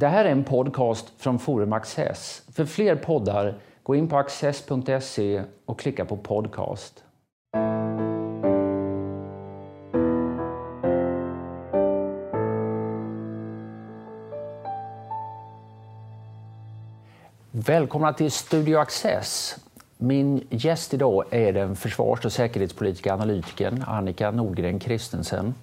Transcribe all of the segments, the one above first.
Det här är en podcast från Forum Access. För fler poddar, gå in på access.se och klicka på podcast. Välkomna till Studio Access. Min gäst idag är den försvars och säkerhetspolitiska analytikern Annika Nordgren Christensen.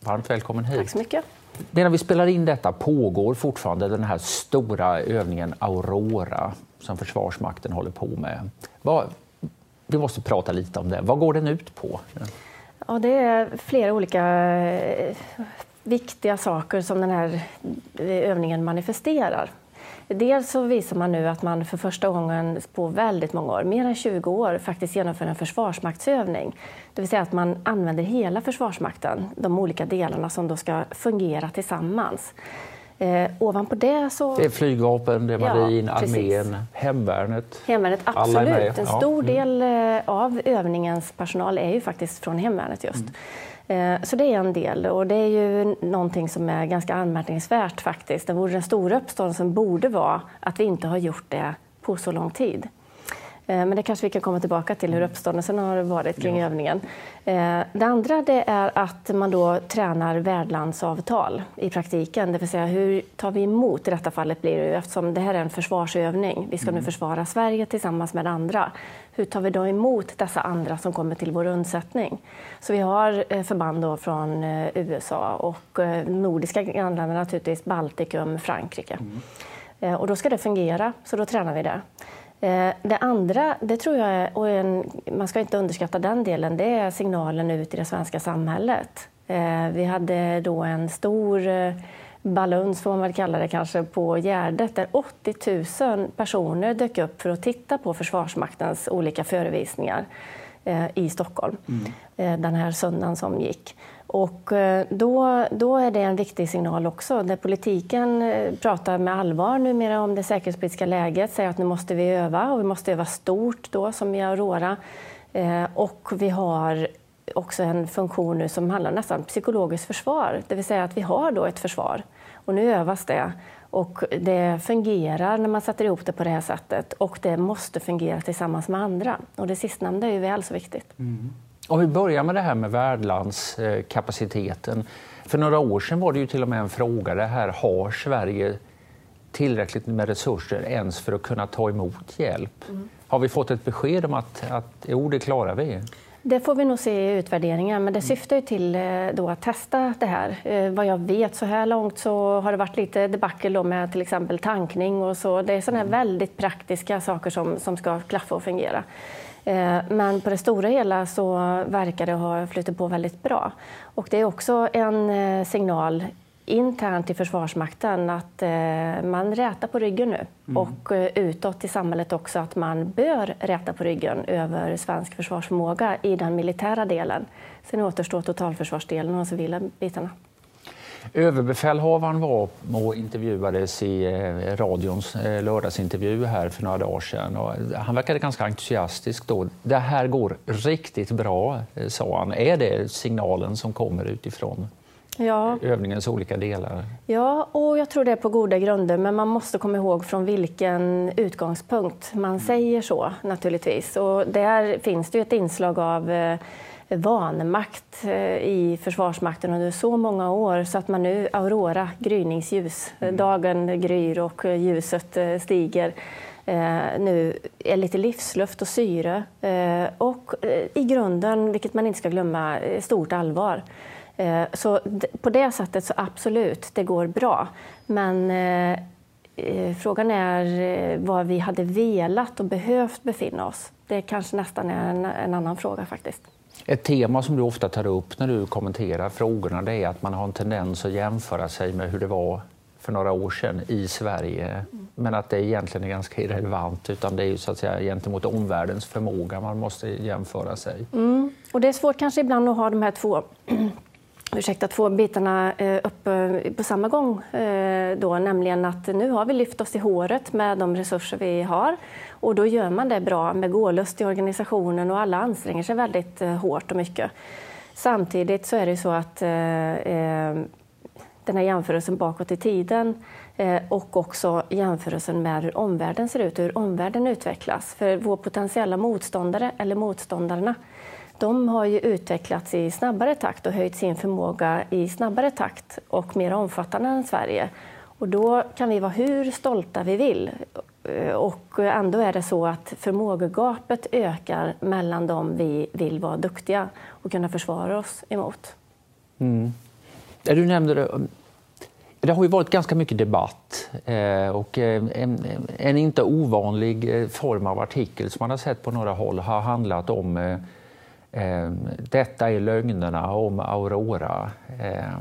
Varmt välkommen hit. Tack så mycket. Det när vi spelar in detta pågår fortfarande den här stora övningen Aurora som Försvarsmakten håller på med. Vad, vi måste prata lite om det. Vad går den ut på? Ja, det är flera olika eh, viktiga saker som den här eh, övningen manifesterar. Dels så visar man nu att man för första gången på väldigt många år, mer än 20 år, faktiskt genomför en försvarsmaktsövning. Det vill säga att man använder hela Försvarsmakten, de olika delarna som då ska fungera tillsammans. Eh, ovanpå det så... Det är flygvapen, det är marin, ja, armén, hemvärnet. Hemvärnet, absolut. En stor ja. Mm. del eh, av övningens personal är ju faktiskt från hemvärnet just. Mm. Eh, så det är en del och det är ju någonting som är ganska anmärkningsvärt faktiskt. Det vore den stora uppståndelsen borde vara att vi inte har gjort det på så lång tid. Eh, men det kanske vi kan komma tillbaka till hur uppståndelsen har varit kring ja. övningen. Eh, det andra det är att man då tränar värdlandsavtal i praktiken. Det vill säga hur tar vi emot, i detta fallet blir det ju, eftersom det här är en försvarsövning. Vi ska nu mm. försvara Sverige tillsammans med andra. Hur tar vi då emot dessa andra som kommer till vår undsättning? Så vi har eh, förband då från USA och nordiska grannländer naturligtvis, Baltikum, Frankrike. Mm. Och då ska det fungera, så då tränar vi det. Eh, det andra, det tror jag är, och en, man ska inte underskatta den delen, det är signalen ut i det svenska samhället. Eh, vi hade då en stor eh, baluns, får man väl kalla det kanske, på Gärdet där 80 000 personer dök upp för att titta på Försvarsmaktens olika förevisningar i Stockholm mm. den här söndagen som gick. Och eh, då, då är det en viktig signal också, där politiken eh, pratar med allvar numera om det säkerhetspolitiska läget, säger att nu måste vi öva och vi måste öva stort då som i Aurora. Eh, och vi har också en funktion nu som handlar nästan om psykologiskt försvar, det vill säga att vi har då ett försvar och nu övas det. Och det fungerar när man sätter ihop det på det här sättet och det måste fungera tillsammans med andra. Och det sistnämnda är ju väl så viktigt. Mm. Om vi börjar med det här med värdlandskapaciteten. För några år sedan var det ju till och med en fråga det här, har Sverige tillräckligt med resurser ens för att kunna ta emot hjälp? Mm. Har vi fått ett besked om att, att jo, det klarar vi? Det får vi nog se i utvärderingen, men det syftar ju till eh, då att testa det här. Eh, vad jag vet så här långt så har det varit lite debacle med till exempel tankning och så. Det är sådana här mm. väldigt praktiska saker som, som ska klaffa och fungera. Eh, men på det stora hela så verkar det ha flutit på väldigt bra. Och det är också en eh, signal internt i Försvarsmakten att eh, man rätar på ryggen nu mm. och utåt i samhället också att man bör räta på ryggen över svensk försvarsförmåga i den militära delen. Sen återstår totalförsvarsdelen och de civila bitarna. Överbefälhavaren var och intervjuades i eh, radions eh, lördagsintervju här för några dagar sedan. Och han verkade ganska entusiastisk då. Det här går riktigt bra, eh, sa han. Är det signalen som kommer utifrån ja. övningens olika delar? Ja, och jag tror det är på goda grunder, men man måste komma ihåg från vilken utgångspunkt man säger så naturligtvis. Och där finns det ju ett inslag av vanmakt eh, i Försvarsmakten under så många år så att man nu, Aurora, gryningsljus, mm. dagen gryr och ljuset eh, stiger, eh, nu är lite livsluft och syre och i grunden, vilket man inte ska glömma, stort allvar. Så på det sättet så absolut, det går bra. Men frågan är var vi hade velat och behövt befinna oss. Det kanske nästan är en, en annan fråga faktiskt. Ett tema som du ofta tar upp när du kommenterar frågorna det är att man har en tendens att jämföra sig med hur det var för några år sedan i Sverige. Men att det egentligen är ganska irrelevant utan det är ju så att säga gentemot omvärldens förmåga man måste jämföra sig. Mm. Och det är svårt kanske ibland att ha de här två ursäkta, två bitarna eh, upp eh, på samma gång. Eh, då, nämligen att nu har vi lyft oss i håret med de resurser vi har och då gör man det bra med gålust i organisationen och alla anstränger sig väldigt hårt och mycket. Samtidigt så är det så att den här jämförelsen bakåt i tiden Eh, och också jämförelsen med hur omvärlden ser ut och hur omvärlden utvecklas. För vår potentiella motståndare, eller motståndarna, de har ju utvecklats i snabbare takt och höjt sin förmåga i snabbare takt och mer omfattande än Sverige. Och då kan vi vara hur stolta vi vill. Och ändå är det så att förmågegapet ökar mellan dem vi vill vara duktiga och kunna försvara oss emot. Mm. Du nämnde det, eh, det har ju varit ganska mycket debatt eh, och eh, en, en, inte ovanlig form av artikel som man har sett på några håll har handlat om Ehm, detta är lögnerna om Aurora. Ehm,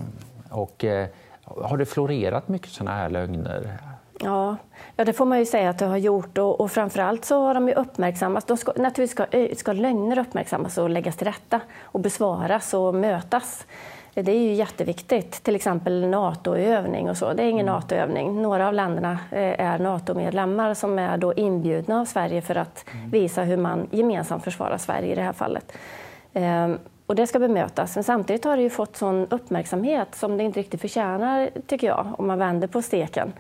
och eh, har det florerat mycket sådana här lögner? Ja, ja, det får man ju säga att det har gjort. Och, och framförallt så har de ju uppmärksammats. De ska, naturligtvis ska, eh, ska lögner uppmärksammas och läggas till rätta och besvaras och mötas. Det är ju jätteviktigt. Till exempel NATO-övning och så. Det är ingen mm. NATO-övning. Några av länderna eh, är NATO-medlemmar som är då inbjudna av Sverige för att mm. visa hur man gemensamt försvarar Sverige i det här fallet. Ehm, och det ska bemötas. Men samtidigt har det ju fått sån uppmärksamhet som det inte riktigt förtjänar, tycker jag, om man vänder på steken.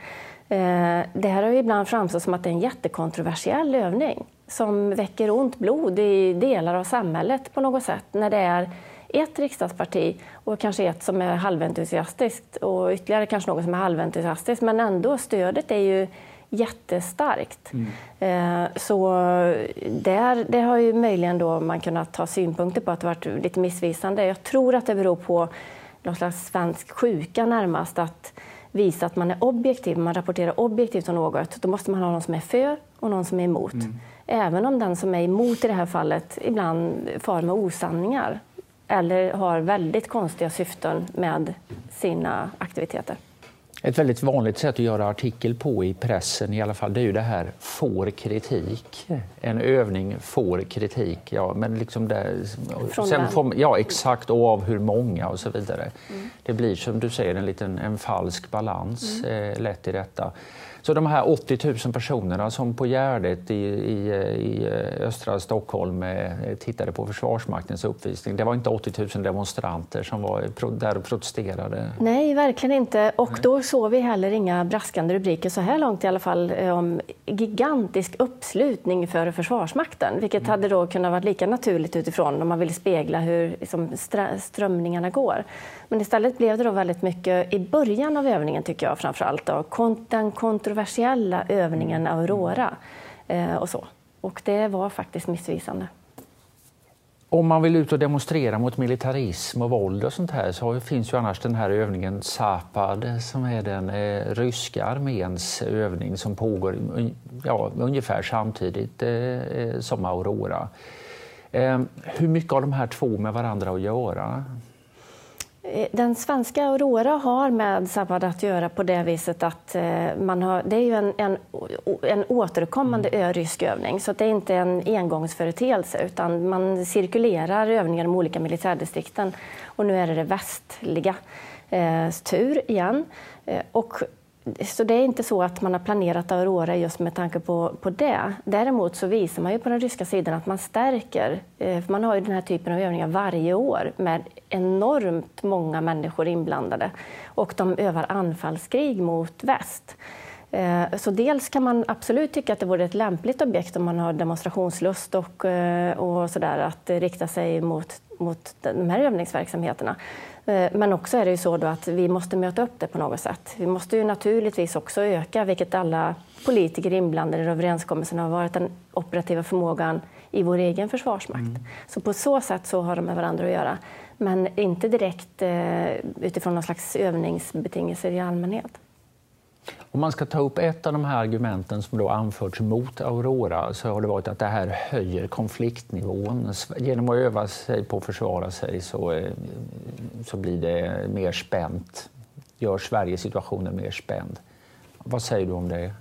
Eh, det här har ju ibland framstått som att det är en jättekontroversiell övning som väcker ont blod i delar av samhället på något sätt när det är ett riksdagsparti och kanske ett som är halventusiastiskt och ytterligare kanske något som är halventusiastiskt men ändå stödet är ju jättestarkt. Mm. Eh, så där, det har ju möjligen då man kunnat ta synpunkter på att det varit lite missvisande. Jag tror att det beror på någon slags svensk sjuka närmast att visa att man är objektiv, man rapporterar objektivt om något, då måste man ha någon som är för och någon som är emot. Mm. Även om den som är emot i det här fallet ibland far med osanningar eller har väldigt konstiga syften med sina aktiviteter. Ett väldigt vanligt sätt att göra artikel på i pressen i alla fall, det är ju det här får kritik. En övning får kritik. Ja, men liksom det, sen får, ja, exakt, och av hur många och så vidare. Mm. Det blir som du säger en liten en falsk balans mm. eh, lätt i detta. Så de här 80 000 personerna som på Gärdet i, i, i östra Stockholm eh, tittade på Försvarsmaktens uppvisning, det var inte 80 000 demonstranter som var där och protesterade? Nej, verkligen inte. Och då såg vi heller inga braskande rubriker så här långt i alla fall eh, om gigantisk uppslutning för Försvarsmakten, vilket mm. hade då kunnat vara lika naturligt utifrån om man ville spegla hur liksom, strömningarna går. Men istället blev det då väldigt mycket i början av övningen, tycker jag framför allt, då, den kontroversiella övningen mm. Aurora eh, och så. Och det var faktiskt missvisande. Om man vill ut och demonstrera mot militarism och våld och sånt här så finns ju annars den här övningen Zapad som är den eh, ryska arméns övning som pågår ja, ungefär samtidigt eh, eh som Aurora. Eh, hur mycket har de här två med varandra att göra? Eh, den svenska Aurora har med Zapad att göra på det viset att eh, man har, det är ju en, en, en återkommande mm. rysk övning så det är inte en engångsföreteelse utan man cirkulerar övningar de olika militärdistrikten och nu är det det västliga eh, tur igen. Eh, och så det är inte så att man har planerat Aurora just med tanke på, på det. Däremot så visar man ju på den ryska sidan att man stärker, eh, för man har ju den här typen av övningar varje år med enormt många människor inblandade och de övar anfallskrig mot väst. Eh, så dels kan man absolut tycka att det vore ett lämpligt objekt om man har demonstrationslust och, eh, och sådär att rikta sig mot, mot de här övningsverksamheterna. Eh, men också är det ju så att vi måste möta upp det på något sätt. Vi måste ju naturligtvis också öka, vilket alla politiker inblandade i överenskommelsen har varit, den operativa förmågan i vår egen försvarsmakt. Mm. Så på så sätt så har de med varandra att göra. Men inte direkt eh, utifrån någon slags övningsbetingelser i allmänhet. Om man ska ta upp ett av de här argumenten som då anförts mot Aurora så har det varit att det här höjer konfliktnivån. Genom att öva sig på att försvara sig så, eh, så blir det mer spänt. Gör Sveriges situationen mer spänd. Vad säger du om det?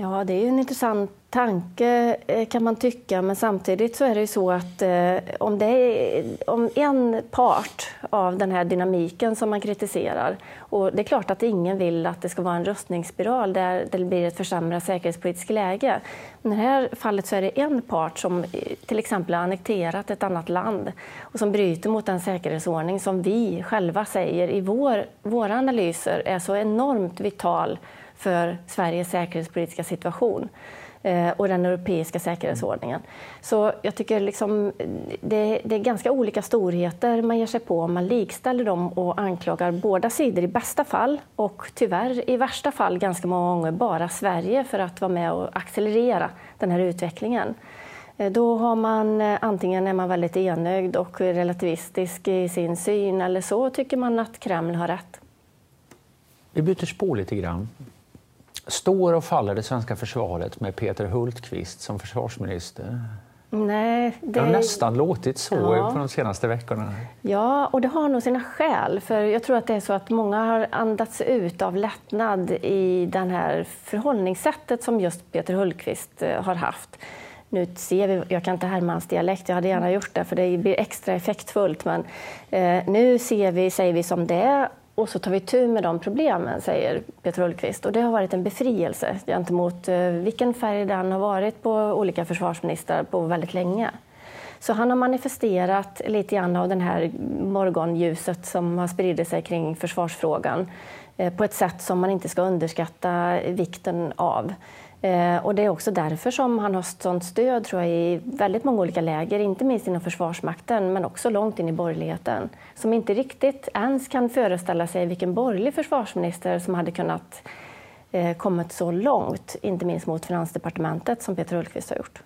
Ja, det är en intressant tanke eh, kan man tycka, men samtidigt så är det ju så att eh, om, det är, om en part av den här dynamiken som man kritiserar, och det är klart att ingen vill att det ska vara en rustningsspiral där det blir ett försämrat säkerhetspolitiskt läge. Men i det här fallet så är det en part som eh, till exempel har annekterat ett annat land och som bryter mot den säkerhetsordning som vi själva säger i vår, våra analyser är så enormt vital för Sveriges säkerhetspolitiska situation eh, och den europeiska säkerhetsordningen. Så jag tycker liksom, det, det, är ganska olika storheter man ger sig på om man likställer dem och anklagar båda sidor i bästa fall och tyvärr i värsta fall ganska många gånger bara Sverige för att vara med och accelerera den här utvecklingen. Eh, då har man eh, antingen är man väldigt enögd och relativistisk i sin syn eller så tycker man att Kreml har rätt. Vi byter spår lite grann. Står och faller det svenska försvaret med Peter Hultqvist som försvarsminister? Nej, det... har nästan låtit så ja. de senaste veckorna. Ja, och det har nog sina skäl. För jag tror att det är så att många har andats ut av lättnad i det här förhållningssättet som just Peter Hultqvist eh, har haft. Nu ser vi, jag kan inte härma hans dialekt, jag hade gärna gjort det för det blir extra effektfullt. Men eh, nu ser vi, säger vi som det är och så tar vi tur med de problemen, säger Peter Hultqvist. Och det har varit en befrielse gentemot eh, vilken färg den har varit på olika försvarsministrar på väldigt länge. Så han har manifesterat lite grann av det här morgonljuset som har spridit sig kring försvarsfrågan eh, på ett sätt som man inte ska underskatta vikten av. Eh, och det är också därför som han har sånt stöd tror jag, i väldigt många olika läger, inte minst inom Försvarsmakten, men också långt in i borgerligheten, som inte riktigt ens kan föreställa sig vilken borgerlig försvarsminister som hade kunnat eh, kommit så långt, inte minst mot Finansdepartementet, som Peter Hultqvist har gjort.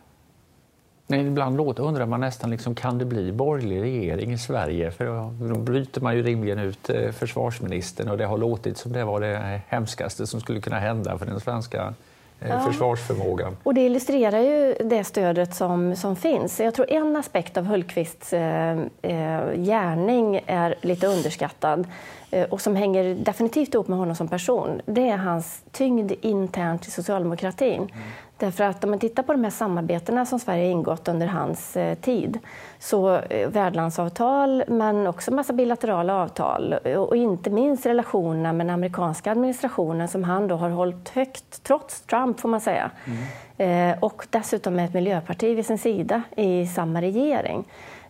Nej, ibland låter, undrar man nästan, liksom, kan det bli borgerlig regering i Sverige? För då bryter man ju rimligen ut eh, försvarsministern och det har låtit som det var det hemskaste som skulle kunna hända för den svenska ja. försvarsförmågan. Och det illustrerar ju det stödet som, som finns. Jag tror en aspekt av Hultqvists eh, eh, gärning är lite underskattad eh, och som hänger definitivt ihop med honom som person. Det är hans tyngd internt i socialdemokratin. Mm. Därför att om man tittar på de här samarbetena som Sverige ingått under hans eh, tid, så eh, värdlandsavtal men också massa bilaterala avtal och inte minst relationerna med den amerikanska administrationen som han då har hållit högt, trots Trump får man säga. Mm. Eh, och dessutom med ett miljöparti vid sin sida i samma regering.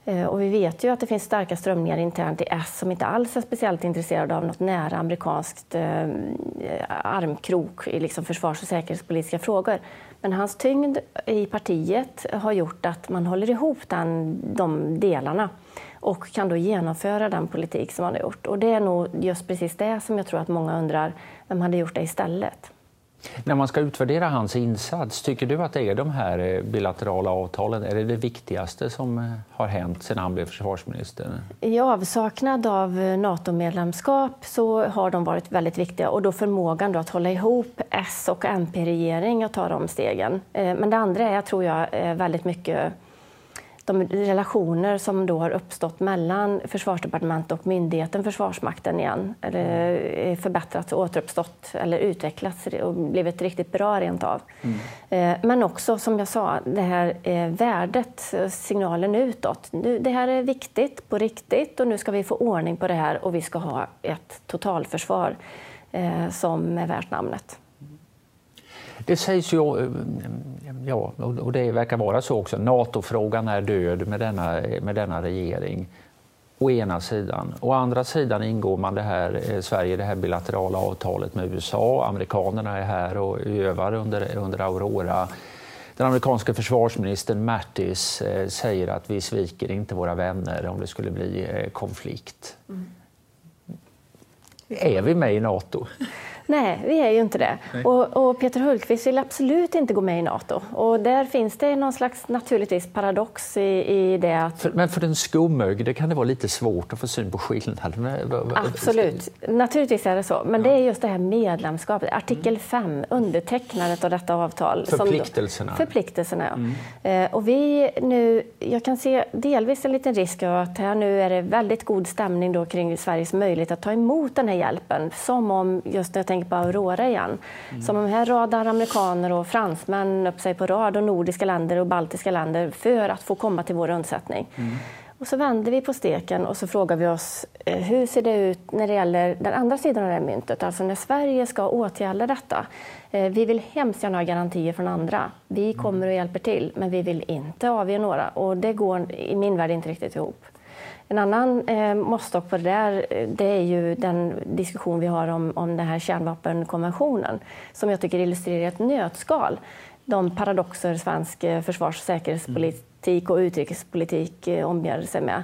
Eh, och vi vet ju att det finns starka strömningar internt i S som inte alls är speciellt intresserade av något nära amerikanskt eh, armkrok i liksom försvars och säkerhetspolitiska frågor. Men hans tyngd i partiet har gjort att man håller ihop den, de delarna och kan då genomföra den politik som han har gjort. Och det är nog just precis det som jag tror att många undrar, vem hade gjort det istället? När man ska utvärdera hans insats, tycker du att det är de här eh, bilaterala avtalen, är det det viktigaste som eh, har hänt sedan han blev försvarsminister? I avsaknad av eh, NATO-medlemskap så har de varit väldigt viktiga och då förmågan då att hålla ihop S och MP-regering och ta de stegen. Men det andra är, tror jag, väldigt mycket de relationer som då har uppstått mellan Försvarsdepartementet och myndigheten Försvarsmakten igen, eller förbättrats, återuppstått eller utvecklats och blivit riktigt bra rent av. Mm. Eh, men också, som jag sa, det här eh, värdet, signalen utåt. Det här är viktigt på riktigt och nu ska vi få ordning på det här och vi ska ha ett totalförsvar eh, som är värt namnet. Det sägs ju, ja, och det verkar vara så också, NATO-frågan är död med denna, med denna regering. Å ena sidan. Å andra sidan ingår man det här, eh, Sverige det här bilaterala avtalet med USA. Amerikanerna är här och övar under, under Aurora. Den amerikanska försvarsministern Mattis eh, säger att vi sviker inte våra vänner om det skulle bli eh, konflikt. Mm. Är vi med i Nato? Nej, vi är ju inte det. Och, och, Peter Hultqvist vill absolut inte gå med i Nato. Och där finns det någon slags naturligtvis paradox i, i det. Att... För, men för den skomögde kan det vara lite svårt att få syn på skillnaden? Absolut, naturligtvis är det så. Men ja. det är just det här medlemskapet, artikel 5, mm. undertecknandet av detta avtal. Förpliktelserna. Som, förpliktelserna, ja. Mm. Eh, och vi nu, jag kan se delvis en liten risk att här nu är det väldigt god stämning då kring Sveriges möjlighet att ta emot den här hjälpen. Som om just det tänker på Aurora igen. Mm. Som de här radar amerikaner och fransmän upp sig på rad och nordiska länder och baltiska länder för att få komma till vår undsättning. Mm. Och så vänder vi på steken och så frågar vi oss eh, hur ser det ut när det gäller den andra sidan av det här myntet, alltså när Sverige ska åtgärda detta. Eh, vi vill hemskt gärna ha garantier från andra. Vi kommer och hjälper till, men vi vill inte avge några och det går i min värld inte riktigt ihop. En annan eh, måttstock på det där eh, det är ju den diskussion vi har om, om den här kärnvapenkonventionen som jag tycker illustrerar ett nötskal de paradoxer svensk eh, försvars och säkerhetspolitik och utrikespolitik eh, omger sig med.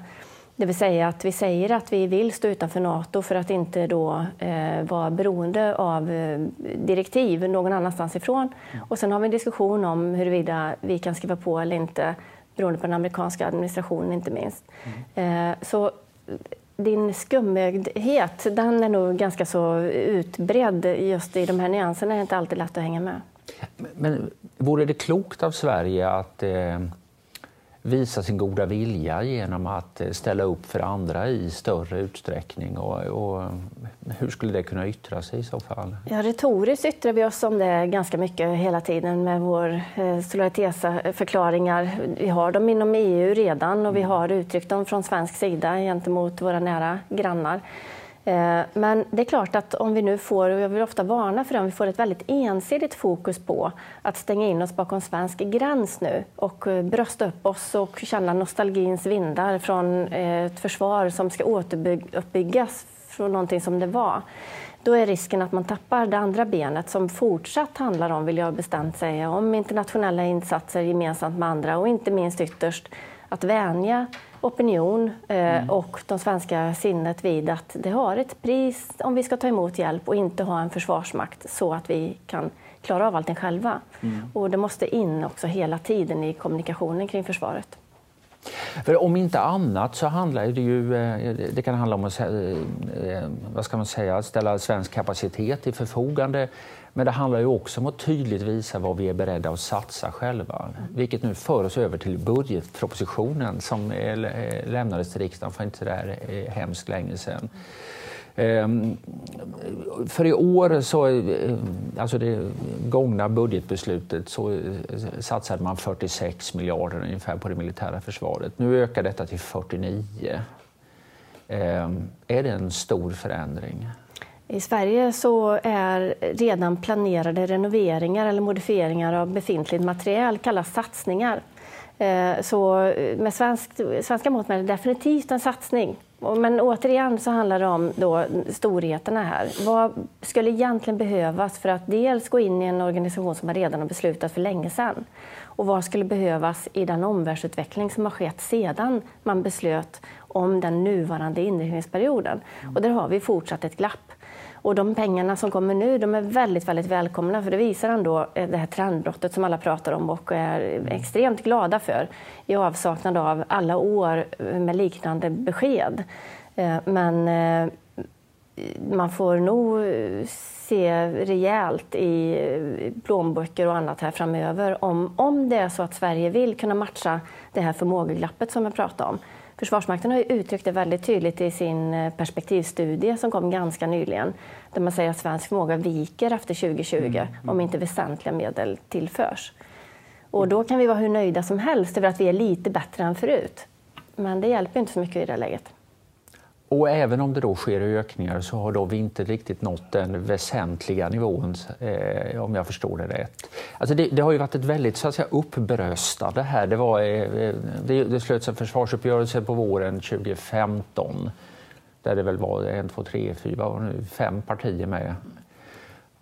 Det vill säga att vi säger att vi vill stå utanför Nato för att inte då eh, vara beroende av eh, direktiv någon annanstans ifrån. Och sen har vi en diskussion om huruvida vi kan skriva på eller inte beroende på den amerikanska administrationen inte minst. Mm. Eh, så din skumögdhet, den är nog ganska så utbredd just i de här nyanserna. Det är inte alltid lätt att hänga med. Men vore det klokt av Sverige att eh, visa sin goda vilja genom att eh, ställa upp för andra i större utsträckning? Och, och, hur skulle det kunna yttra sig i så fall? Ja, retoriskt yttrar vi oss om det ganska mycket hela tiden med vår eh, solidaritetsförklaringar. Vi har dem inom EU redan och vi har uttryckt dem från svensk sida gentemot våra nära grannar. Eh, men det är klart att om vi nu får, och jag vill ofta varna för det, om vi får ett väldigt ensidigt fokus på att stänga in oss bakom svensk gräns nu och eh, brösta upp oss och känna nostalgins vindar från eh, ett försvar som ska återuppbyggas från någonting som det var, då är risken att man tappar det andra benet som fortsatt handlar om, vill jag bestämt säga, om internationella insatser gemensamt med andra och inte minst ytterst att vänja opinion eh, mm. och de svenska sinnet vid att det har ett pris om vi ska ta emot hjälp och inte ha en försvarsmakt så att vi kan klara av allting själva. Mm. Och det måste in också hela tiden i kommunikationen kring försvaret. För om inte annat så handlar det ju, eh, det kan handla om att eh, vad ska man säga, ställa svensk kapacitet till förfogande. Men det handlar ju också om att tydligt visa vad vi är beredda att satsa själva. Vilket nu för oss över till budgetpropositionen som lämnades till riksdagen för inte så där eh, hemskt länge sedan. Ehm, för i år, så, eh, alltså det gångna budgetbeslutet, så eh, satsade man 46 miljarder ungefär på det militära försvaret. Nu ökar detta till 49. Ehm, är det en stor förändring? I Sverige så är redan planerade renoveringar eller modifieringar av befintlig material kallas satsningar. Eh, så med svensk, svenska mått är det definitivt en satsning. Men återigen så handlar det om då storheterna här. Vad skulle egentligen behövas för att dels gå in i en organisation som man redan har beslutat för länge sedan? Och vad skulle behövas i den omvärldsutveckling som har skett sedan man beslöt om den nuvarande inriktningsperioden? Och där har vi fortsatt ett glapp. Och de pengarna som kommer nu de är väldigt, väldigt välkomna för det visar ändå eh, det här trendbrottet som alla pratar om och är extremt glada för i avsaknad av alla år med liknande besked. Eh, men eh, man får nog se rejält i plånböcker och annat här framöver om, om det är så att Sverige vill kunna matcha det här förmågeglappet som jag pratade om. Försvarsmakten har ju uttryckt det väldigt tydligt i sin eh, perspektivstudie som kom ganska nyligen, där man säger att svensk förmåga viker efter 2020 mm, mm. om inte väsentliga medel tillförs. Och då kan vi vara hur nöjda som helst över att vi är lite bättre än förut. Men det hjälper inte så mycket i det läget. Och även om det då sker ökningar så har då vi inte riktigt nått den väsentliga nivån, eh, om jag förstår det rätt. Alltså det, det, har ju varit ett väldigt så att säga, uppbröstade här. Det, var, eh, eh, det, det slöts en försvarsuppgörelse på våren 2015 där det väl var en, två, tre, fyra, fem partier med.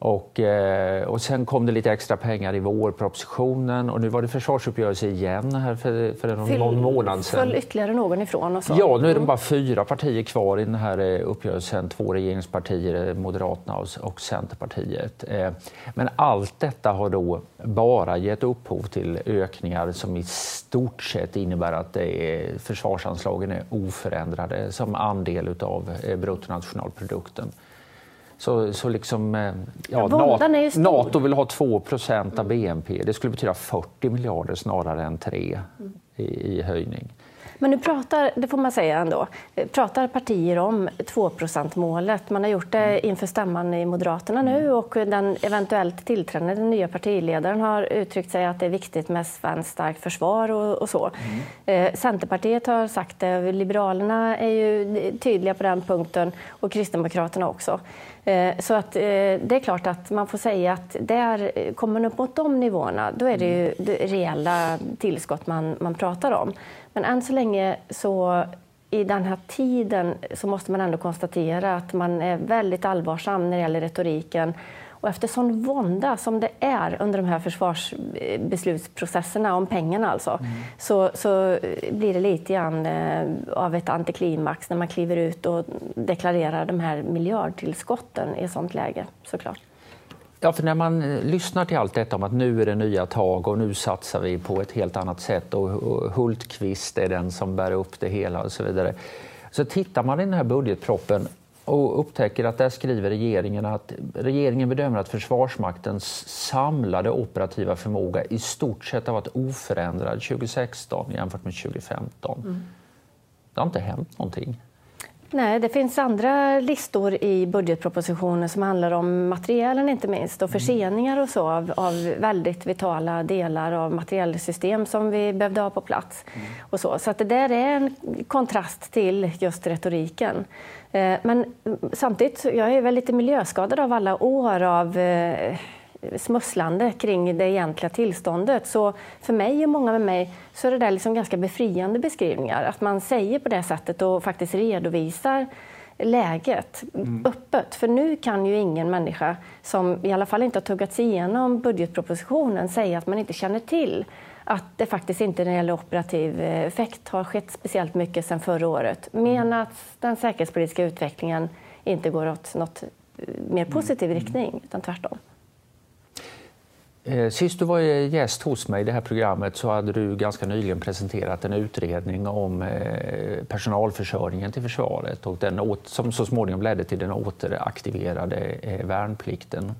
Och, eh, och sen kom det lite extra pengar i vårpropositionen och nu var det försvarsuppgörelse igen här för, för någon, Fyll, någon månad sedan. Föll ytterligare någon ifrån? Och så. Ja, nu är det mm. bara fyra partier kvar i den här eh, uppgörelsen. Två regeringspartier, eh, Moderaterna och, och Centerpartiet. Men allt detta har då bara gett upphov till ökningar som i stort sett innebär att är, försvarsanslagen är oförändrade som andel av bruttonationalprodukten. Så, så liksom, eh, ja, NATO, NATO vill ha 2% av BNP. Det skulle betyda 40 miljarder snarare än 3 i, i höjning. Men nu pratar, det får man säga ändå, pratar partier om 2% målet. Man har gjort det inför stämman i Moderaterna nu och den eventuellt tillträdande den nya partiledaren har uttryckt sig att det är viktigt med svenskt starkt försvar och, och så. Mm. Eh, Centerpartiet har sagt det, Liberalerna är ju tydliga på den punkten och Kristdemokraterna också. Eh, så att, eh, det är klart att man får säga att där kommer man upp mot de nivåerna, då är det ju reella tillskott man, man pratar om. Men än så länge så i den här tiden så måste man ändå konstatera att man är väldigt allvarsam när det gäller retoriken. Och efter sån vånda som det är under de här försvarsbeslutsprocesserna om pengarna alltså, mm. så, så blir det lite grann eh, av ett antiklimax när man kliver ut och deklarerar de här miljardtillskotten i ett sånt läge såklart. Ja, för när man eh, lyssnar till allt detta om att nu är det nya tag och nu satsar vi på ett helt annat sätt och Hultqvist är den som bär upp det hela och så vidare. Så tittar man i den här budgetproppen och upptäcker att där skriver regeringen att regeringen bedömer att Försvarsmaktens samlade operativa förmåga i stort sett har varit oförändrad 2016 jämfört med 2015. Mm. Det har inte hänt någonting. Nej, det finns andra listor i budgetpropositionen som handlar om materielen inte minst och mm. förseningar och så av, av väldigt vitala delar av materiellsystem som vi behövde ha på plats. Mm. Och så så att det där är en kontrast till just retoriken. Eh, men samtidigt, jag är väl lite miljöskadad av alla år av eh, smusslande kring det egentliga tillståndet. Så för mig och många med mig så är det där liksom ganska befriande beskrivningar. Att man säger på det sättet och faktiskt redovisar läget mm. öppet. För nu kan ju ingen människa som i alla fall inte har tuggat sig igenom budgetpropositionen säga att man inte känner till att det faktiskt inte när det gäller operativ eh, effekt har skett speciellt mycket sedan förra året. Men mm. att den säkerhetspolitiska utvecklingen inte går åt något eh, mer positiv mm. riktning, utan tvärtom. Eh, sist du var gäst hos mig i det här programmet så hade du ganska nyligen presenterat en utredning om eh, personalförsörjningen till försvaret och den som så småningom ledde till den återaktiverade eh, värnplikten.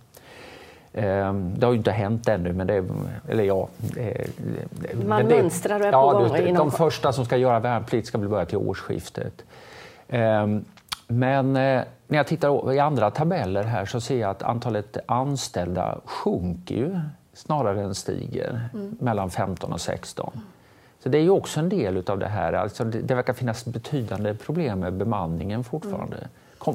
Det har ju inte hänt ännu, men det, eller ja... Man det, mönstrar och är ja, på gång. De, de första som ska göra värnplikt ska väl börja till årsskiftet. Men när jag tittar i andra tabeller här så ser jag att antalet anställda sjunker ju snarare än stiger mm. mellan 15 och 16. Så det är ju också en del av det här. Alltså det, det verkar finnas betydande problem med bemanningen fortfarande. Mm.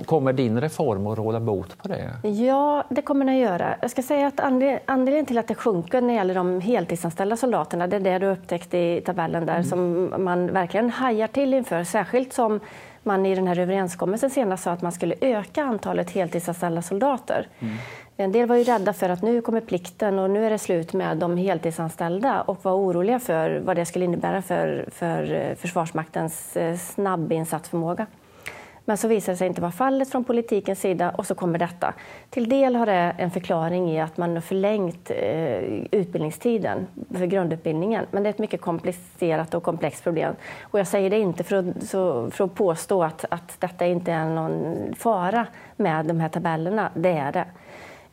Kommer din reform att råda bot på det? Ja, det kommer den att göra. Jag ska säga att anledningen till att det sjunker när det gäller de heltidsanställda soldaterna, det är det du upptäckte i tabellen där, mm. som man verkligen hajar till inför. Särskilt som man i den här överenskommelsen senast sa att man skulle öka antalet heltidsanställda soldater. Mm. En del var ju rädda för att nu kommer plikten och nu är det slut med de heltidsanställda och var oroliga för vad det skulle innebära för, för eh, Försvarsmaktens eh, snabbinsatsförmåga. Men så visade det sig inte vara fallet från politikens sida och så kommer detta. Till del har det en förklaring i att man har förlängt eh, utbildningstiden för grundutbildningen. Men det är ett mycket komplicerat och komplext problem. Och jag säger det inte för att, så, för att påstå att, att detta inte är någon fara med de här tabellerna. Det är det.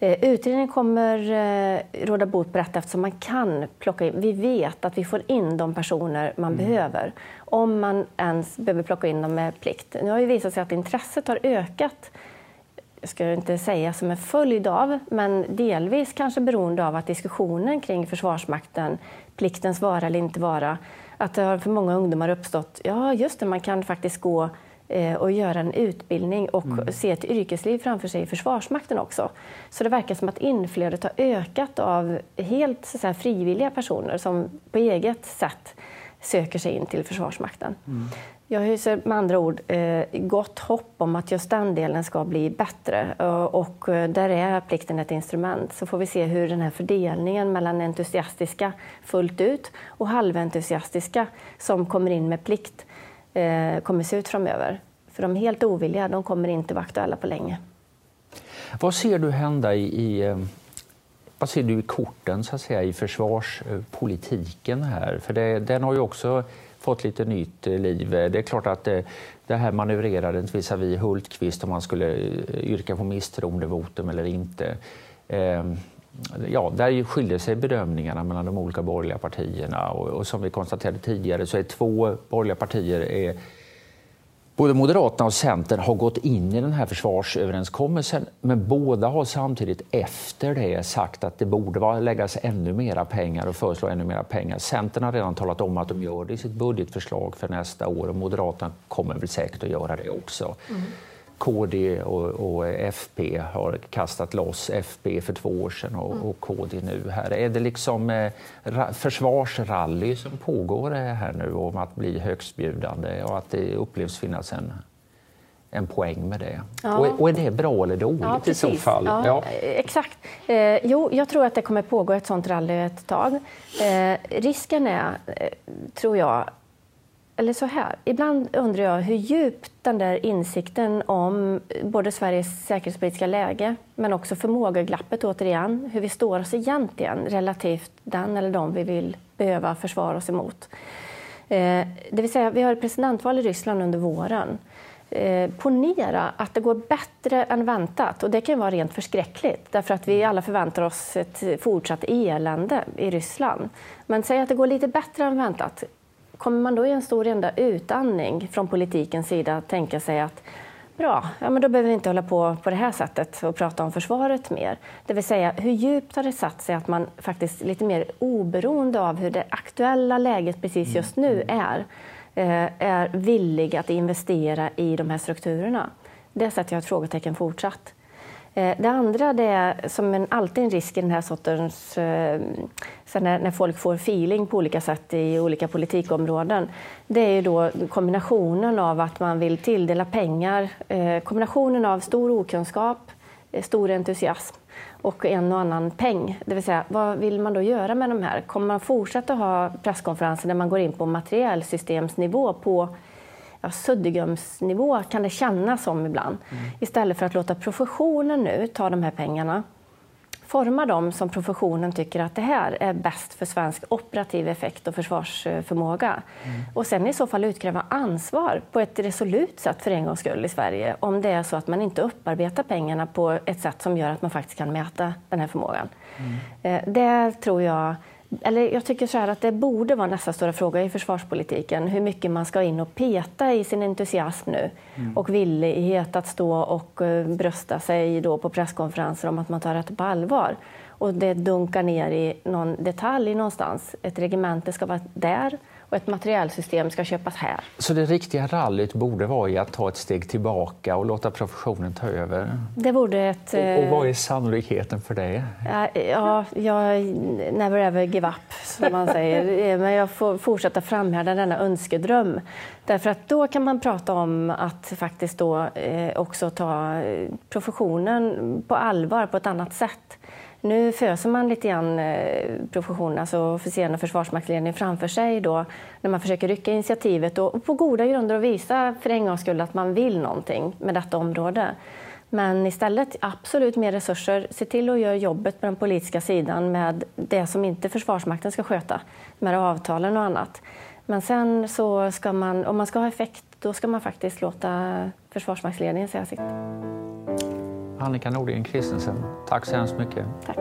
Eh, utredningen kommer eh, råda bot på detta eftersom man kan plocka in, vi vet att vi får in de personer man mm. behöver om man ens behöver plocka in dem med plikt. Nu har det visat sig att intresset har ökat jag ska inte säga som en följd av, men delvis kanske beroende av att diskussionen kring Försvarsmakten, pliktens vara eller inte vara, att det har för många ungdomar uppstått, ja just det, man kan faktiskt gå Eh, och göra en utbildning och mm. se ett yrkesliv framför sig i Försvarsmakten också. Så det verkar som att inflödet har ökat av helt så säga, frivilliga personer som på eget sätt söker sig in till Försvarsmakten. Mm. Jag hyser med andra ord eh, gott hopp om att just den delen ska bli bättre eh, och där är plikten ett instrument. Så får vi se hur den här fördelningen mellan entusiastiska fullt ut och halventusiastiska som kommer in med plikt eh, kommer se ut framöver. För de helt ovilliga de kommer inte vara aktuella på länge. Vad ser du hända i, i eh, vad ser du i korten så att säga, i försvarspolitiken här? För det, den har ju också fått lite nytt eh, liv. Det är klart att det, det här manövrerandet visavi Hultqvist om man skulle eh, yrka på misstroendevotum eller inte. Ehm, ja, där skiljer sig bedömningarna mellan de olika borgerliga partierna och, och som vi konstaterade tidigare så är två borgerliga partier är Både Moderaterna och Centern har gått in i den här försvarsöverenskommelsen men båda har samtidigt efter det sagt att det borde läggas ännu mera pengar och föreslå ännu mera pengar. Centern har redan talat om att de gör det i sitt budgetförslag för nästa år och Moderaterna kommer väl säkert att göra det också. Mm. KD och, och, FP har kastat loss FP för två år sedan och, och KD nu. här. Är det liksom eh, försvarsrally som pågår här nu om att bli högstbjudande och att det upplevs finnas en en poäng med det. Ja. Och, och, är det bra eller dåligt ja, i så fall? Ja, ja. Exakt. Eh, jo, jag tror att det kommer pågå ett sånt rally ett tag. Eh, risken är, eh, tror jag, eller så här, ibland undrar jag hur djupt den där insikten om både Sveriges säkerhetspolitiska läge men också förmågeglappet återigen, hur vi står oss egentligen relativt den eller de vi vill behöva försvara oss emot. Eh, det vill säga, vi har ett presidentval i Ryssland under våren. Eh, ponera att det går bättre än väntat. Och det kan vara rent förskräckligt, därför att vi alla förväntar oss ett fortsatt elände i Ryssland. Men säg att det går lite bättre än väntat. Kommer man då i en stor enda utandning från politikens sida tänka sig att bra, ja, men då behöver vi inte hålla på på det här sättet och prata om försvaret mer. Det vill säga, hur djupt har det satt sig att man faktiskt lite mer oberoende av hur det aktuella läget precis just nu är, Eh, är villig att investera i de här strukturerna. Det sätter jag ett frågetecken fortsatt. Eh, det andra det är som en, alltid en risk i den här sortens... Eh, när, när folk får feeling på olika sätt i olika politikområden. Det är ju då kombinationen av att man vill tilldela pengar, eh, kombinationen av stor okunskap, eh, stor entusiasm och en och annan peng. Det vill säga, vad vill man då göra med de här? Kommer man fortsätta ha presskonferenser där man går in på materiellsystemsnivå på ja, suddgumsnivå kan det kännas som ibland. Mm. Istället för att låta professionen nu ta de här pengarna forma dem som professionen tycker att det här är bäst för svensk operativ effekt och försvarsförmåga. Mm. Och sen i så fall utkräva ansvar på ett resolut sätt för en gångs skull i Sverige om det är så att man inte upparbetar pengarna på ett sätt som gör att man faktiskt kan mäta den här förmågan. Mm. Eh, det tror jag eller jag tycker så att det borde vara nästa stora fråga i försvarspolitiken. Hur mycket man ska in och peta i sin entusiasm nu mm. och villighet att stå och eh, brösta sig då på presskonferenser om att man tar det på allvar. Och det dunkar ner i någon detalj någonstans. Ett regemente ska vara där och ett materiellsystem ska köpas här. Så det riktiga rallyt borde vara att ta ett steg tillbaka och låta professionen ta över? Det borde ett... Och, och vad är sannolikheten för det? Ja, jag never ever give up, som man säger. Men jag får fortsätta framhärda denna önskedröm. Därför att då kan man prata om att faktiskt då eh, också ta professionen på allvar på ett annat sätt. Nu föser man lite grann eh, professionen, alltså officerarna och försvarsmaktsledningen framför sig då, när man försöker rycka initiativet och på goda grunder och visa för en gångs skull att man vill någonting med detta område. Men istället absolut mer resurser. Se till att göra jobbet på den politiska sidan med det som inte Försvarsmakten ska sköta, med avtalen och annat. Men sen så ska man, om man ska ha effekt, då ska man faktiskt låta Försvarsmaktsledningen säga sitt. Annika Nordgren Kristensen, tack så hemskt mycket. Tack.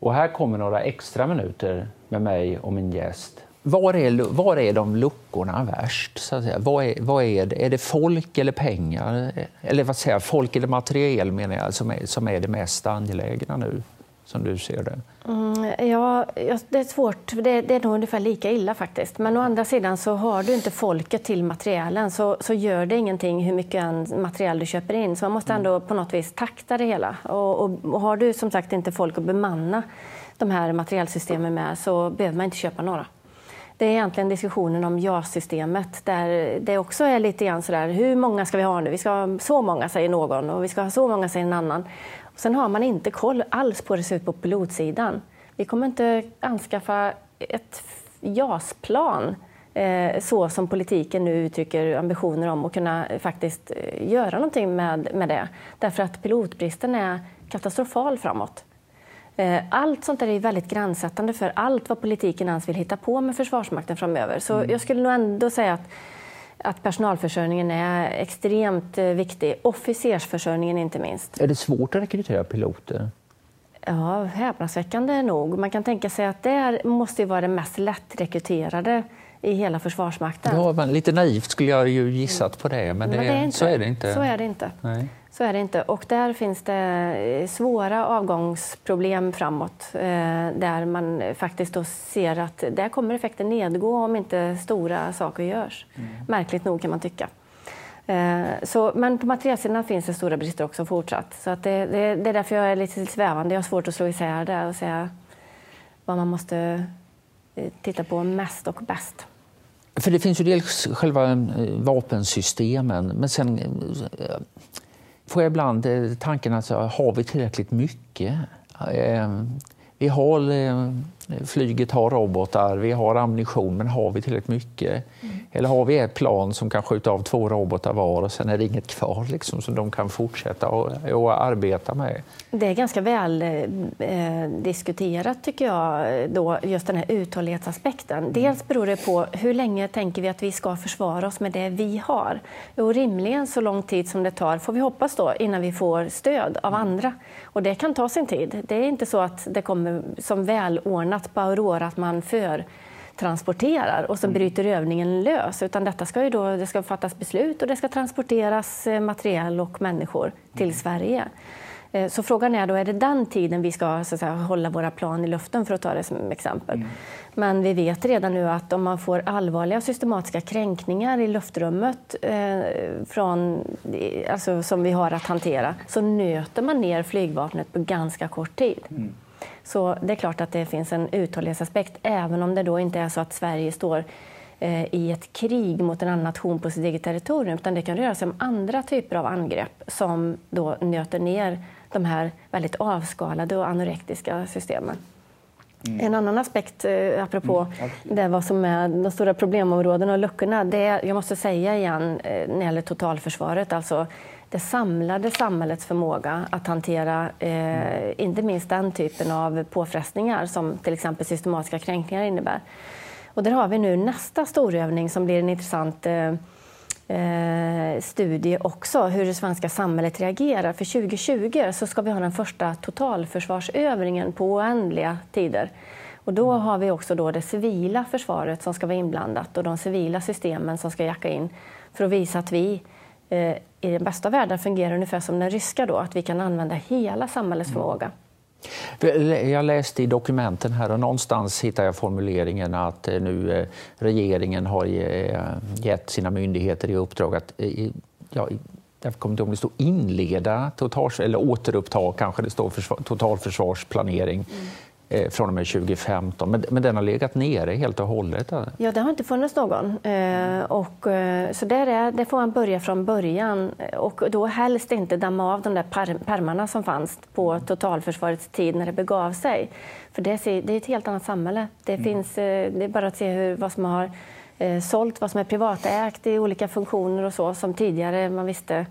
Och här kommer några extra minuter med mig och min gäst. Var är, var är de luckorna värst? Så att säga? Vad, är, vad är det? Är det folk eller pengar? Eller vad säger folk eller materiel menar jag, som är, som är det mest angelägna nu? Som du ser det? Mm, ja, det är svårt. Det, det, är nog ungefär lika illa faktiskt. Men å andra sidan så har du inte folket till materialen så, så gör det ingenting hur mycket material du köper in. Så man måste ändå mm. på något vis takta det hela. Och, och, och, har du som sagt inte folk att bemanna de här materialsystemen med så behöver man inte köpa några. Det är egentligen diskussionen om JAS-systemet där det också är lite grann sådär, hur många ska vi ha nu? Vi ska ha så många, säger någon, och vi ska ha så många, säger en annan. Sen har man inte koll alls på hur det ser ut på pilotsidan. Vi kommer inte anskaffa ett JAS-plan eh, så som politiken nu uttrycker ambitioner om att kunna faktiskt eh, göra någonting med, med det. Därför att pilotbristen är katastrofal framåt. Eh, allt sånt där är väldigt gränssättande för allt vad politiken ens vill hitta på med Försvarsmakten framöver. Så mm. jag skulle nog ändå säga att att personalförsörjningen är extremt eh, viktig. Officersförsörjningen inte minst. Är det svårt att rekrytera piloter? Ja, häpnadsväckande nog. Man kan tänka sig att det måste vara det mest lättrekryterade i hela Försvarsmakten. Ja, men lite naivt skulle jag ju gissat på det, men, det, men det är inte, så är det inte. Så är det inte. Nej. Så är det inte. Och där finns det eh, svåra avgångsproblem framåt eh, där man faktiskt då ser att där kommer effekten nedgå om inte stora saker görs. Mm. Märkligt nog kan man tycka. Eh, så, men på materialsidan finns det stora brister också fortsatt. Så att det, det, det är därför jag är lite svävande. Jag har svårt att slå isär det och säga vad man måste titta på mest och bäst. För det finns ju dels själva vapensystemen, men sen får jag ibland eh, tanken att har vi tillräckligt mycket? Eh, vi har, eh, flyget har robotar, vi har ammunition, men har vi tillräckligt mycket? Mm. Eller har vi ett plan som kan skjuta av två robotar var och sen är det inget kvar liksom, som de kan fortsätta och, och arbeta med? Det är ganska väl eh, diskuterat tycker jag, då, just den här uthållighetsaspekten. Mm. Dels beror det på hur länge tänker vi att vi ska försvara oss med det vi har? Och rimligen så lång tid som det tar, får vi hoppas då, innan vi får stöd av mm. andra. Och det kan ta sin tid. Det är inte så att det kommer som välordnat på Aurora att man för transporterar och så mm. bryter övningen lös. Utan detta ska ju då, det ska fattas beslut och det ska transporteras eh, material och människor till mm. Sverige. Eh, så frågan är då, är det den tiden vi ska så att säga, hålla våra plan i luften för att ta det som exempel. Mm. Men vi vet redan nu att om man får allvarliga systematiska kränkningar i luftrummet eh, från, alltså, som vi har att hantera så nöter man ner flygvapnet på ganska kort tid. Mm. Så det är klart att det finns en uthållighetsaspekt även om det då inte är så att Sverige står eh, i ett krig mot en annan nation på sitt eget territorium utan det kan röra sig om andra typer av angrepp som då nöter ner de här väldigt avskalade och anorektiska systemen. Mm. En annan aspekt, eh, apropå mm, det vad som är de stora problemområdena och luckorna, det är, jag måste säga igen eh, när det gäller totalförsvaret, alltså det samlade samhällets förmåga att hantera eh, inte minst den typen av påfrestningar som till exempel systematiska kränkningar innebär. Och där har vi nu nästa storövning som blir en intressant eh, eh, studie också, hur det svenska samhället reagerar. För 2020 så ska vi ha den första totalförsvarsövningen på oändliga tider. Och då har vi också då det civila försvaret som ska vara inblandat och de civila systemen som ska jacka in för att visa att vi eh, i den bästa världen fungerar ungefär som den ryska, då, att vi kan använda hela samhällets mm. förmåga. Jag läste i dokumenten här och någonstans hittar jag formuleringen att eh, nu eh, regeringen har gett sina myndigheter i uppdrag att ja, jag kommer inte ihåg om det står inleda totals, eller återuppta, kanske det står försvar, totalförsvarsplanering. Mm från och med 2015. Men, men den har legat nere helt och hållet? Ja, det har inte funnits någon. Eh, och, eh, så där är, det får man börja från början. Och då helst inte damma av de där per, permarna som fanns på totalförsvarets tid när det begav sig. För det är, det är ett helt annat samhälle. Det, mm. finns, eh, det är bara att se hur, vad som har eh, sålt, vad som är privatägt i olika funktioner och så som tidigare man visste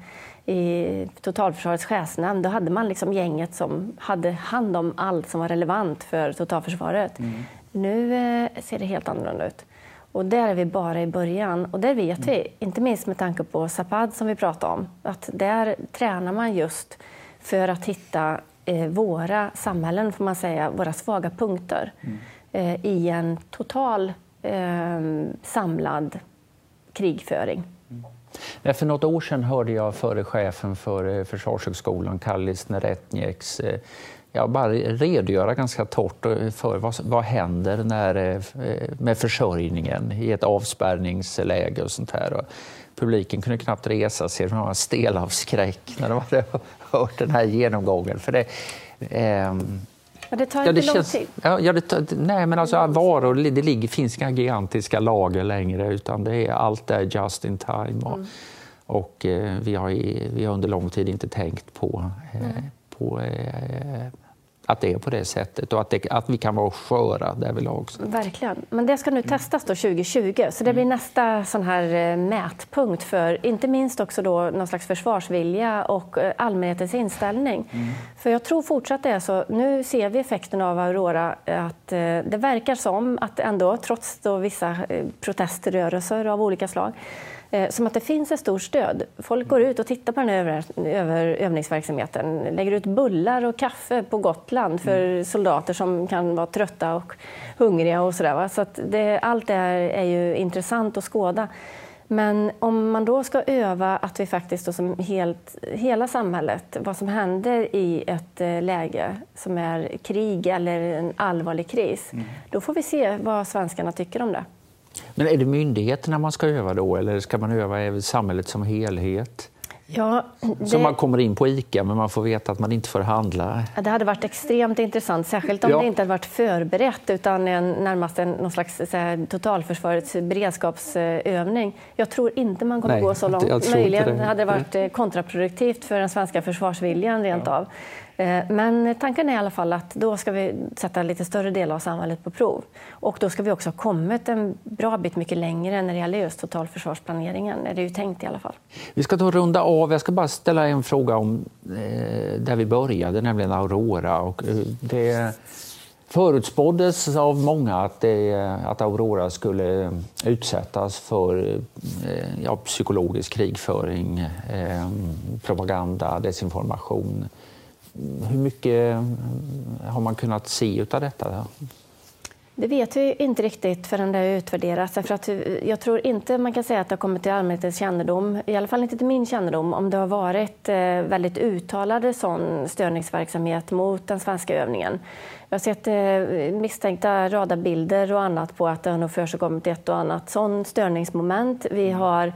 i Totalförsvarets chefsnämnd, då hade man liksom gänget som hade hand om allt som var relevant för totalförsvaret. Mm. Nu eh, ser det helt annorlunda ut. Och där är vi bara i början. Och där vet mm. vi, inte minst med tanke på Zapad som vi pratade om, att där tränar man just för att hitta eh, våra samhällen, får man säga, våra svaga punkter mm. eh, i en total eh, samlad krigföring. Eh, för något år sedan hörde jag förre chefen för eh, Försvarshögskolan, Kallis Neretnieks, eh, ja, bara redogöra ganska torrt för vad, vad händer när, med försörjningen i ett avspärrningsläge och sånt här. Publiken kunde knappt resa sig, de var stela av skräck när de hade hört den här genomgången. För det, eh, det tar inte ja, det lång känns, tid. Ja, ja, det, nej, men alltså varor, det ligger, finns inga gigantiska lager längre utan det är allt är just in time. Och, mm. och eh, vi, har, vi har under lång tid inte tänkt på, eh, på eh, att det är på det sättet och att, det, att vi kan vara sköra därvidlag. Verkligen. Men det ska nu testas då 2020, så det blir mm. nästa sån här eh, mätpunkt för inte minst också då någon slags försvarsvilja och eh, allmänhetens inställning. Mm. För jag tror fortsatt det är så. Nu ser vi effekten av Aurora att eh, det verkar som att ändå, trots då vissa proteströrelser av olika slag, som att det finns ett stort stöd. Folk går ut och tittar på den här över, övningsverksamheten. Lägger ut bullar och kaffe på Gotland för mm. soldater som kan vara trötta och hungriga och sådär. Så det, allt det här är ju intressant att skåda. Men om man då ska öva att vi faktiskt då som helt, hela samhället, vad som händer i ett eh, läge som är krig eller en allvarlig kris, mm. då får vi se vad svenskarna tycker om det. Men är det myndigheterna man ska öva då eller ska man öva i samhället som helhet? Ja, det... Så man kommer in på ICA men man får veta att man inte får handla. Det hade varit extremt intressant, särskilt om ja. det inte hade varit förberett utan en, närmast en, någon slags här, totalförsvarets beredskapsövning. Jag tror inte man kommer Nej, gå så långt. Möjligen det. hade det varit eh, kontraproduktivt för den svenska försvarsviljan rent ja. av. Eh, men tanken är i alla fall att då ska vi sätta lite större delar av samhället på prov. Och då ska vi också ha kommit en bra bit mycket längre när det gäller just totalförsvarsplaneringen, är det ju tänkt i alla fall. Vi ska ta runda av. Jag ska bara ställa en fråga om eh, där vi började, nämligen Aurora. Och eh, det förutspåddes av många att, det, att Aurora skulle utsättas för ja, psykologisk krigföring, propaganda, desinformation hur mycket har man kunnat se av detta? Det vet vi inte riktigt förrän det har utvärderats. För att jag tror inte man kan säga att det har kommit till allmänhetens kännedom, i alla fall inte till min kännedom, om det har varit eh, väldigt uttalade sån störningsverksamhet mot den svenska övningen. Jag har sett eh, misstänkta radarbilder och annat på att det har försigkommit ett och annat sån störningsmoment. Vi har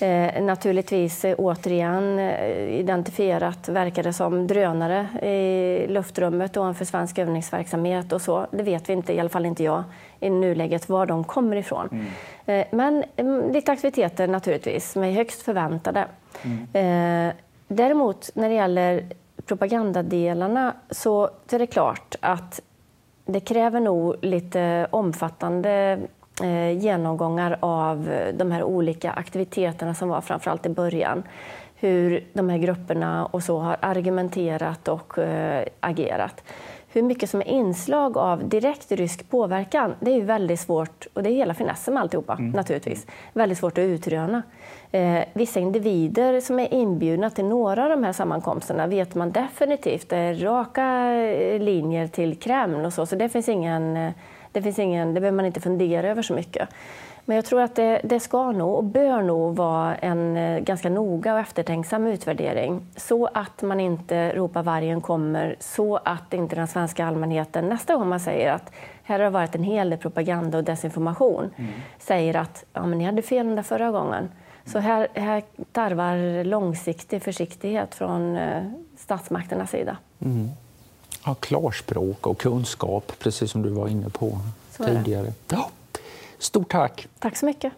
Eh, naturligtvis eh, återigen eh, identifierat, verkar det som, drönare i luftrummet ovanför svensk övningsverksamhet och så. Det vet vi inte, i alla fall inte jag, i nuläget var de kommer ifrån. Mm. Eh, men mm, lite aktiviteter naturligtvis, som är högst förväntade. Mm. Eh, däremot när det gäller propagandadelarna så är det klart att det kräver nog lite omfattande genomgångar av de här olika aktiviteterna som var framförallt i början. Hur de här grupperna och så har argumenterat och eh, agerat. Hur mycket som är inslag av direkt rysk påverkan, det är ju väldigt svårt, och det är hela finessen med alltihopa mm. naturligtvis, väldigt svårt att utröna. Eh, vissa individer som är inbjudna till några av de här sammankomsterna vet man definitivt är raka eh, linjer till Kreml och så, så det finns ingen eh, det, finns ingen, det behöver man inte fundera över så mycket. Men jag tror att det, det, ska nog och bör nog vara en eh, ganska noga och eftertänksam utvärdering så att man inte ropar vargen kommer, så att inte den svenska allmänheten nästa gång man säger att här har det varit en hel del propaganda och desinformation, mm. säger att ja, men ni hade fel den där förra gången. Så här, här tarvar långsiktig försiktighet från eh, statsmakternas sida. Mm. Ja, klarspråk och kunskap, precis som du var inne på tidigare. Ja. Stort tack! Tack så mycket.